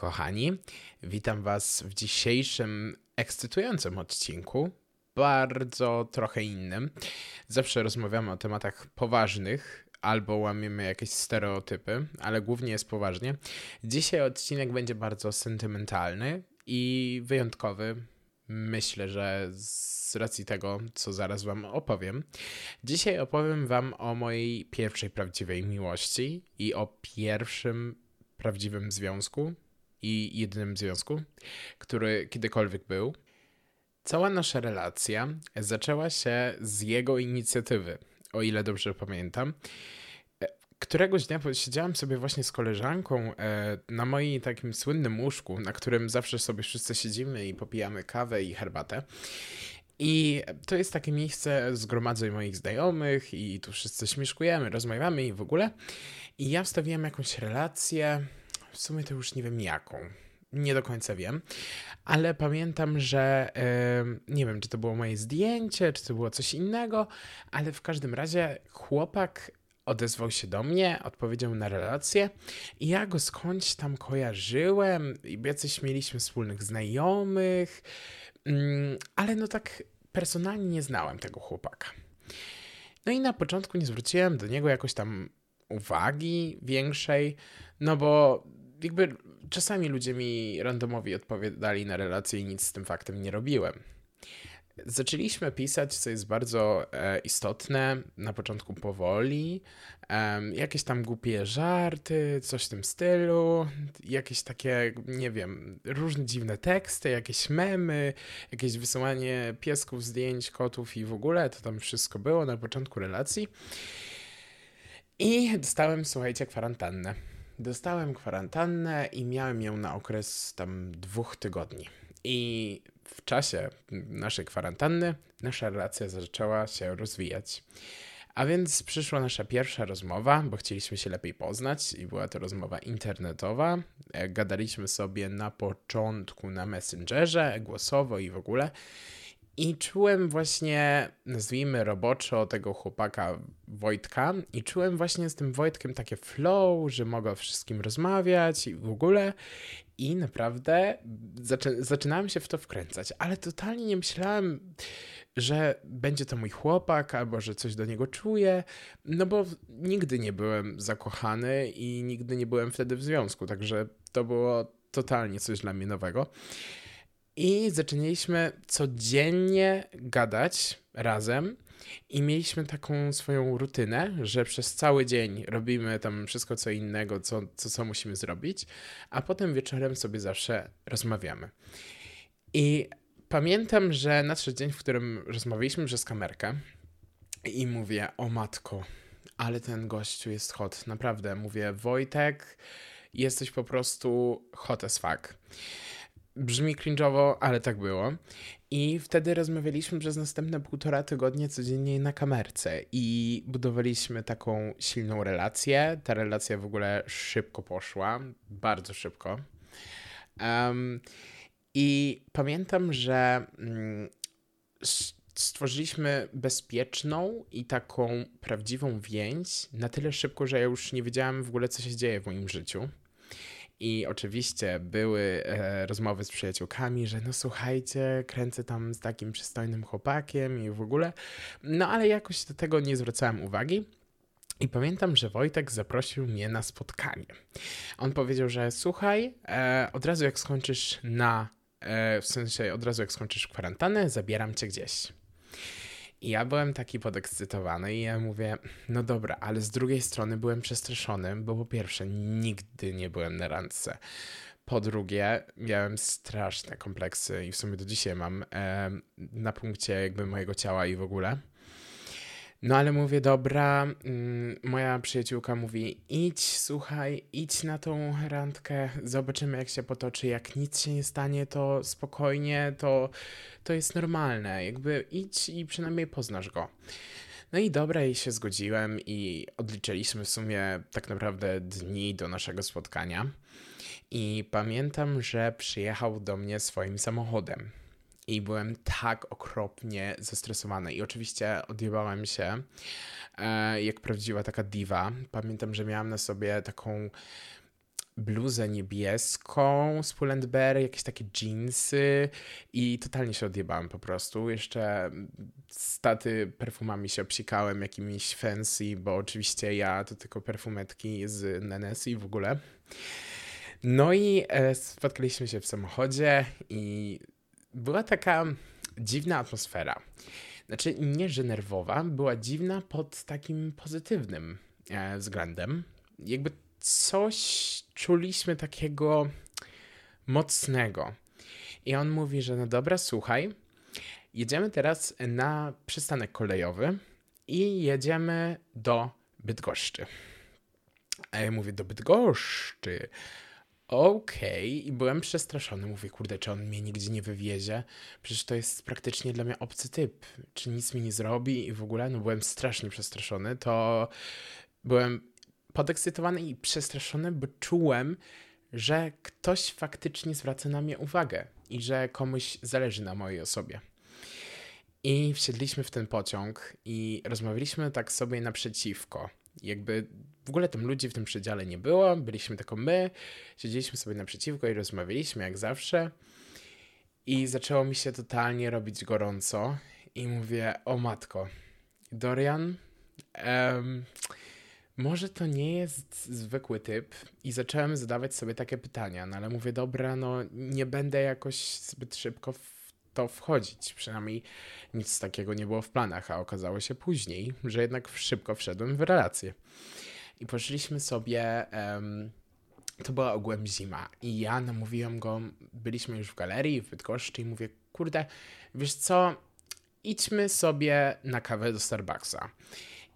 kochani. Witam Was w dzisiejszym ekscytującym odcinku, bardzo trochę innym. Zawsze rozmawiamy o tematach poważnych albo łamiemy jakieś stereotypy, ale głównie jest poważnie. Dzisiaj odcinek będzie bardzo sentymentalny i wyjątkowy. Myślę, że z racji tego, co zaraz Wam opowiem. Dzisiaj opowiem Wam o mojej pierwszej prawdziwej miłości i o pierwszym prawdziwym związku i jedynym związku, który kiedykolwiek był. Cała nasza relacja zaczęła się z jego inicjatywy, o ile dobrze pamiętam. E, któregoś dnia siedziałam sobie właśnie z koleżanką e, na moim takim słynnym łóżku, na którym zawsze sobie wszyscy siedzimy i popijamy kawę i herbatę. I to jest takie miejsce zgromadzeń moich znajomych i tu wszyscy śmieszkujemy, rozmawiamy i w ogóle. I ja wstawiłem jakąś relację, w sumie to już nie wiem jaką. Nie do końca wiem, ale pamiętam, że yy, nie wiem, czy to było moje zdjęcie, czy to było coś innego, ale w każdym razie chłopak odezwał się do mnie, odpowiedział na relację i ja go skądś tam kojarzyłem, i jacyś mieliśmy wspólnych znajomych, yy, ale no tak personalnie nie znałem tego chłopaka. No i na początku nie zwróciłem do niego jakoś tam uwagi większej, no bo jakby czasami ludzie mi randomowi odpowiadali na relacje i nic z tym faktem nie robiłem. Zaczęliśmy pisać, co jest bardzo e, istotne, na początku powoli, e, jakieś tam głupie żarty, coś w tym stylu, jakieś takie, nie wiem, różne dziwne teksty, jakieś memy, jakieś wysyłanie piesków, zdjęć, kotów i w ogóle, to tam wszystko było na początku relacji. I dostałem, słuchajcie, kwarantannę. Dostałem kwarantannę i miałem ją na okres tam dwóch tygodni. I w czasie naszej kwarantanny nasza relacja zaczęła się rozwijać. A więc przyszła nasza pierwsza rozmowa, bo chcieliśmy się lepiej poznać i była to rozmowa internetowa. E, gadaliśmy sobie na początku na Messengerze, głosowo i w ogóle. I czułem właśnie, nazwijmy roboczo, tego chłopaka Wojtka, i czułem właśnie z tym Wojtkiem takie flow, że mogę o wszystkim rozmawiać i w ogóle. I naprawdę zaczę zaczynałem się w to wkręcać, ale totalnie nie myślałem, że będzie to mój chłopak albo że coś do niego czuję, no bo nigdy nie byłem zakochany i nigdy nie byłem wtedy w związku, także to było totalnie coś dla mnie nowego. I zaczęliśmy codziennie gadać razem. I mieliśmy taką swoją rutynę, że przez cały dzień robimy tam wszystko co innego, co, co, co musimy zrobić, a potem wieczorem sobie zawsze rozmawiamy. I pamiętam, że nadszedł dzień, w którym rozmawialiśmy przez kamerkę i mówię, o matko, ale ten gościu jest hot, naprawdę. Mówię, Wojtek, jesteś po prostu hot as fuck. Brzmi cringe'owo, ale tak było. I wtedy rozmawialiśmy przez następne półtora tygodnie codziennie na kamerce i budowaliśmy taką silną relację. Ta relacja w ogóle szybko poszła, bardzo szybko. Um, I pamiętam, że um, stworzyliśmy bezpieczną i taką prawdziwą więź na tyle szybko, że ja już nie wiedziałam w ogóle, co się dzieje w moim życiu. I oczywiście były e, rozmowy z przyjaciółkami, że no słuchajcie, kręcę tam z takim przystojnym chłopakiem i w ogóle. No ale jakoś do tego nie zwracałem uwagi. I pamiętam, że Wojtek zaprosił mnie na spotkanie. On powiedział, że słuchaj, e, od razu jak skończysz na, e, w sensie od razu jak skończysz kwarantannę, zabieram cię gdzieś. I ja byłem taki podekscytowany i ja mówię, no dobra, ale z drugiej strony byłem przestraszony, bo po pierwsze nigdy nie byłem na randce. Po drugie, miałem straszne kompleksy i w sumie do dzisiaj mam e, na punkcie jakby mojego ciała i w ogóle. No ale mówię, dobra, mm, moja przyjaciółka mówi, idź, słuchaj, idź na tą randkę, zobaczymy jak się potoczy, jak nic się nie stanie, to spokojnie, to, to jest normalne, jakby idź i przynajmniej poznasz go. No i dobra, i się zgodziłem i odliczyliśmy w sumie tak naprawdę dni do naszego spotkania. I pamiętam, że przyjechał do mnie swoim samochodem i byłem tak okropnie zestresowany. I oczywiście odjebałem się e, jak prawdziwa taka diva. Pamiętam, że miałam na sobie taką bluzę niebieską z Pull&Bear, jakieś takie jeansy i totalnie się odjebałem po prostu. Jeszcze staty perfumami się obsikałem, jakimiś fancy, bo oczywiście ja to tylko perfumetki z Nenes i w ogóle. No i e, spotkaliśmy się w samochodzie i była taka dziwna atmosfera. Znaczy, nie że nerwowa, była dziwna pod takim pozytywnym e, względem. Jakby coś czuliśmy takiego mocnego. I on mówi, że no dobra, słuchaj, jedziemy teraz na przystanek kolejowy i jedziemy do Bydgoszczy. A ja mówię, do Bydgoszczy. Okej, okay. i byłem przestraszony. Mówię, kurde, czy on mnie nigdzie nie wywiezie? Przecież to jest praktycznie dla mnie obcy typ. Czy nic mi nie zrobi? I w ogóle, no byłem strasznie przestraszony. To byłem podekscytowany i przestraszony, bo czułem, że ktoś faktycznie zwraca na mnie uwagę i że komuś zależy na mojej osobie. I wsiedliśmy w ten pociąg i rozmawialiśmy tak sobie naprzeciwko. Jakby w ogóle tam ludzi w tym przedziale nie było, byliśmy tylko my, siedzieliśmy sobie naprzeciwko i rozmawialiśmy jak zawsze. I zaczęło mi się totalnie robić gorąco i mówię, o matko, Dorian, um, może to nie jest zwykły typ i zacząłem zadawać sobie takie pytania, no ale mówię, dobra, no nie będę jakoś zbyt szybko to wchodzić. Przynajmniej nic takiego nie było w planach, a okazało się później, że jednak szybko wszedłem w relację. I poszliśmy sobie. Um, to była ogółem zima i ja namówiłem go, byliśmy już w galerii w Bydgoszczy i mówię, kurde, wiesz co, idźmy sobie na kawę do Starbucksa.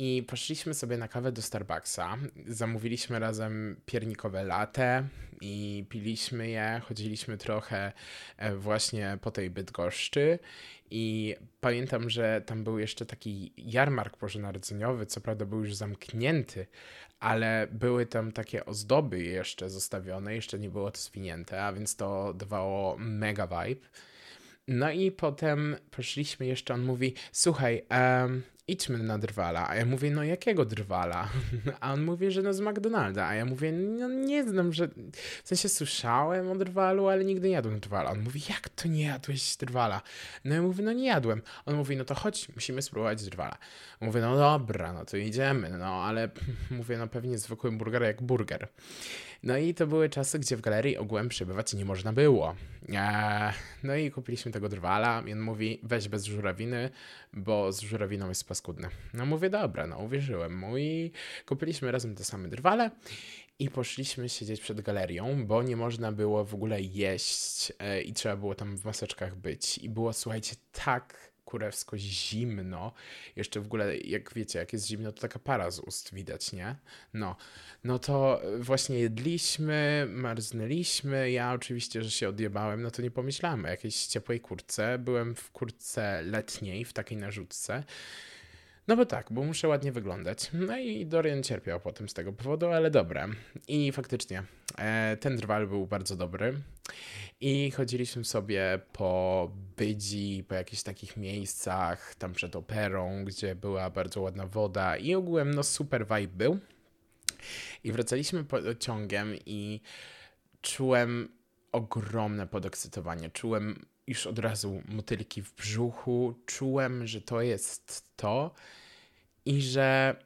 I poszliśmy sobie na kawę do Starbucksa. Zamówiliśmy razem piernikowe latte i piliśmy je. Chodziliśmy trochę e, właśnie po tej Bydgoszczy. I pamiętam, że tam był jeszcze taki jarmark bożonarodzeniowy, co prawda był już zamknięty, ale były tam takie ozdoby jeszcze zostawione, jeszcze nie było to zwinięte, a więc to dawało mega vibe. No i potem poszliśmy jeszcze, on mówi, słuchaj, um, idźmy na drwala. A ja mówię, no jakiego drwala? A on mówi, że no z McDonalda. A ja mówię, no nie znam, że... W sensie słyszałem o drwalu, ale nigdy nie jadłem drwala. On mówi, jak to nie jadłeś drwala? No ja mówię, no nie jadłem. On mówi, no to chodź, musimy spróbować drwala. Mówię, no dobra, no to idziemy, no ale mówię, no pewnie zwykły burger jak burger. No i to były czasy, gdzie w galerii ogółem przebywać nie można było. Eee, no i kupiliśmy tego drwala i on mówi, weź bez żurawiny, bo z żurawiną jest paskudny. No mówię, dobra, no uwierzyłem mu i kupiliśmy razem te same drwale i poszliśmy siedzieć przed galerią, bo nie można było w ogóle jeść e, i trzeba było tam w maseczkach być. I było, słuchajcie, tak kurewsko zimno. Jeszcze w ogóle, jak wiecie, jak jest zimno, to taka para z ust widać, nie? No, no to właśnie jedliśmy, marznęliśmy. Ja oczywiście, że się odjebałem, no to nie pomyślałem o jakiejś ciepłej kurtce. Byłem w kurtce letniej, w takiej narzutce. No bo tak, bo muszę ładnie wyglądać. No i Dorian cierpiał potem z tego powodu, ale dobra. I faktycznie, e, ten drwal był bardzo dobry. I chodziliśmy sobie po Bydzi, po jakichś takich miejscach, tam przed operą, gdzie była bardzo ładna woda i ogółem no super vibe był. I wracaliśmy pociągiem i czułem ogromne podekscytowanie. Czułem już od razu motylki w brzuchu, czułem, że to jest to i że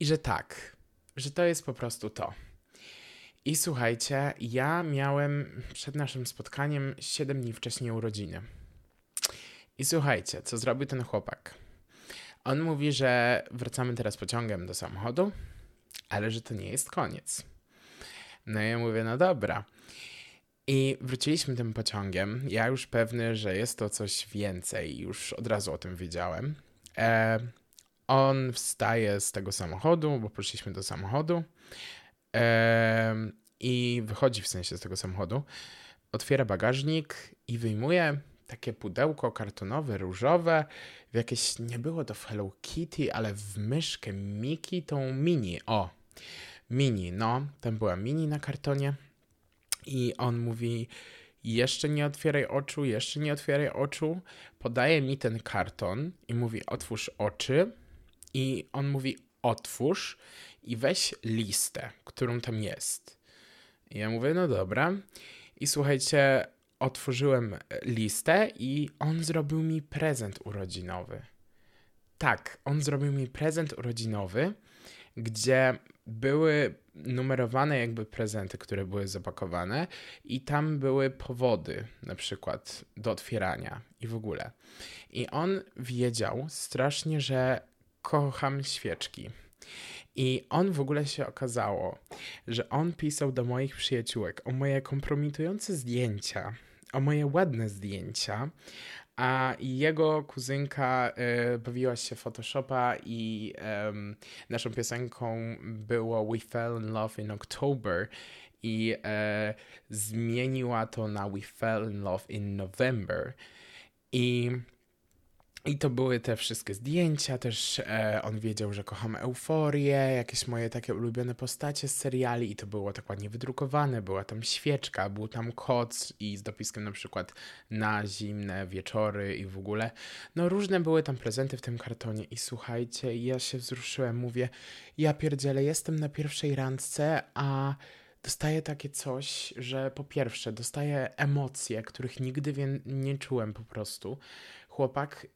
i że tak, że to jest po prostu to. I słuchajcie, ja miałem przed naszym spotkaniem 7 dni wcześniej urodziny. I słuchajcie, co zrobił ten chłopak? On mówi, że wracamy teraz pociągiem do samochodu, ale że to nie jest koniec. No i ja mówię, no dobra. I wróciliśmy tym pociągiem. Ja już pewny, że jest to coś więcej, już od razu o tym wiedziałem. E, on wstaje z tego samochodu, bo poszliśmy do samochodu i wychodzi w sensie z tego samochodu, otwiera bagażnik i wyjmuje takie pudełko kartonowe, różowe, w jakieś, nie było to w Hello Kitty, ale w myszkę Miki, tą mini, o, mini, no, tam była mini na kartonie i on mówi, jeszcze nie otwieraj oczu, jeszcze nie otwieraj oczu, podaje mi ten karton i mówi, otwórz oczy i on mówi, otwórz i weź listę, którą tam jest. I ja mówię, no dobra. I słuchajcie, otworzyłem listę i on zrobił mi prezent urodzinowy. Tak, on zrobił mi prezent urodzinowy, gdzie były numerowane jakby prezenty, które były zapakowane i tam były powody na przykład do otwierania i w ogóle. I on wiedział strasznie, że kocham świeczki. I on w ogóle się okazało, że on pisał do moich przyjaciółek o moje kompromitujące zdjęcia, o moje ładne zdjęcia, a jego kuzynka y, bawiła się Photoshopa i um, naszą piosenką było We Fell in Love in October i e, zmieniła to na We Fell in Love in November. I i to były te wszystkie zdjęcia, też e, on wiedział, że kocham euforię, jakieś moje takie ulubione postacie z seriali i to było tak ładnie wydrukowane, była tam świeczka, był tam koc i z dopiskiem na przykład na zimne wieczory i w ogóle. No różne były tam prezenty w tym kartonie i słuchajcie, ja się wzruszyłem, mówię, ja pierdzielę, jestem na pierwszej randce, a dostaję takie coś, że po pierwsze dostaję emocje, których nigdy nie czułem po prostu. Chłopak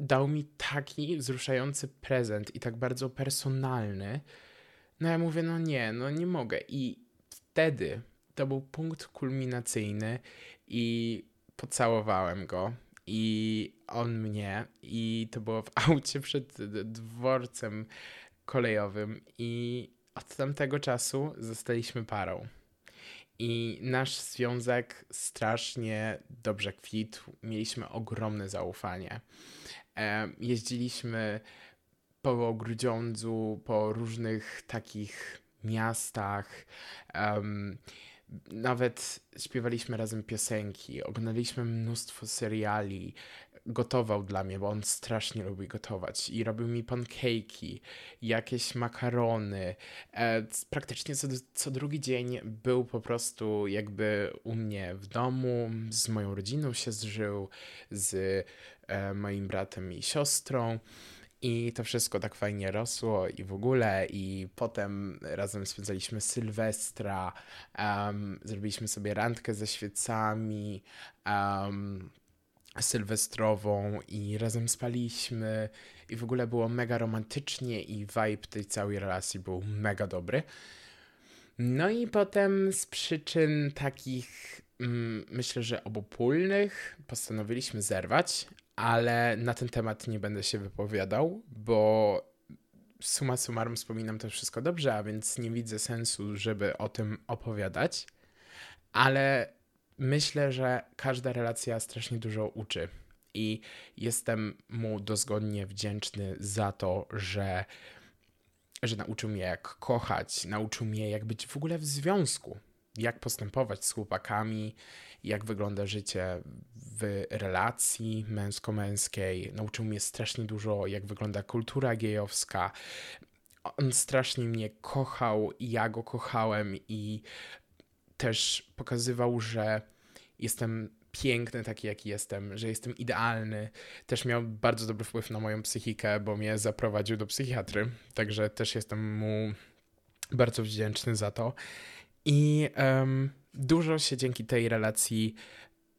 dał mi taki wzruszający prezent i tak bardzo personalny. No ja mówię, no nie, no nie mogę. I wtedy to był punkt kulminacyjny i pocałowałem go. I on mnie, i to było w aucie przed dworcem kolejowym. I od tamtego czasu zostaliśmy parą. I nasz związek strasznie dobrze kwitł. Mieliśmy ogromne zaufanie. Jeździliśmy po Grudziądzu, po różnych takich miastach. Nawet śpiewaliśmy razem piosenki, oglądaliśmy mnóstwo seriali. Gotował dla mnie, bo on strasznie lubi gotować i robił mi pancake'i, jakieś makarony. E, praktycznie co, co drugi dzień był po prostu jakby u mnie w domu, z moją rodziną się zżył, z moim bratem i siostrą. I to wszystko tak fajnie rosło i w ogóle. I potem razem spędzaliśmy Sylwestra, um, zrobiliśmy sobie randkę ze świecami um, sylwestrową i razem spaliśmy. I w ogóle było mega romantycznie i vibe tej całej relacji był mega dobry. No i potem z przyczyn takich, myślę, że obopólnych, postanowiliśmy zerwać, ale na ten temat nie będę się wypowiadał, bo suma summarum wspominam to wszystko dobrze, a więc nie widzę sensu, żeby o tym opowiadać, ale myślę, że każda relacja strasznie dużo uczy i jestem mu dozgodnie wdzięczny za to, że, że nauczył mnie jak kochać, nauczył mnie jak być w ogóle w związku, jak postępować z chłopakami, jak wygląda życie w relacji męsko-męskiej. Nauczył mnie strasznie dużo, jak wygląda kultura gejowska. On strasznie mnie kochał i ja go kochałem i też pokazywał, że jestem piękny taki, jaki jestem, że jestem idealny. Też miał bardzo dobry wpływ na moją psychikę, bo mnie zaprowadził do psychiatry, także też jestem mu bardzo wdzięczny za to. I um, dużo się dzięki tej relacji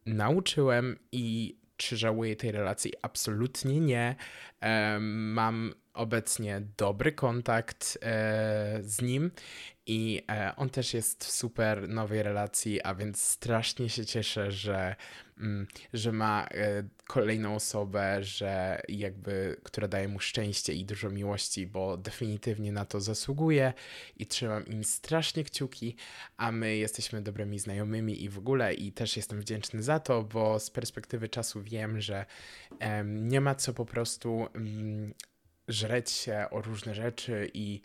nauczyłem i czy żałuję tej relacji? Absolutnie nie. Um, mam obecnie dobry kontakt e, z nim i e, on też jest w super nowej relacji, a więc strasznie się cieszę, że, mm, że ma e, kolejną osobę, że jakby, która daje mu szczęście i dużo miłości, bo definitywnie na to zasługuje i trzymam im strasznie kciuki, a my jesteśmy dobrymi znajomymi i w ogóle i też jestem wdzięczny za to, bo z perspektywy czasu wiem, że nie ma co po prostu mm, żreć się o różne rzeczy i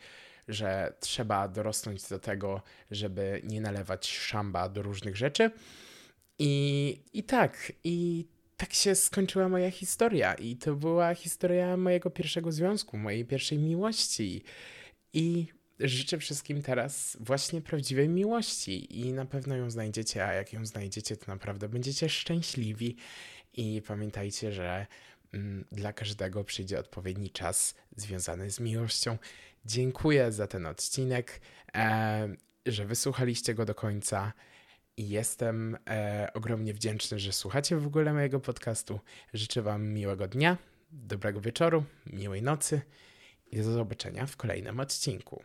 że trzeba dorosnąć do tego, żeby nie nalewać szamba do różnych rzeczy. I, i tak, i tak się skończyła moja historia. I to była historia mojego pierwszego związku, mojej pierwszej miłości. I życzę wszystkim teraz właśnie prawdziwej miłości. I na pewno ją znajdziecie, a jak ją znajdziecie, to naprawdę będziecie szczęśliwi. I pamiętajcie, że dla każdego przyjdzie odpowiedni czas związany z miłością. Dziękuję za ten odcinek. E, że wysłuchaliście go do końca. I jestem e, ogromnie wdzięczny, że słuchacie w ogóle mojego podcastu. Życzę Wam miłego dnia, dobrego wieczoru, miłej nocy i do zobaczenia w kolejnym odcinku.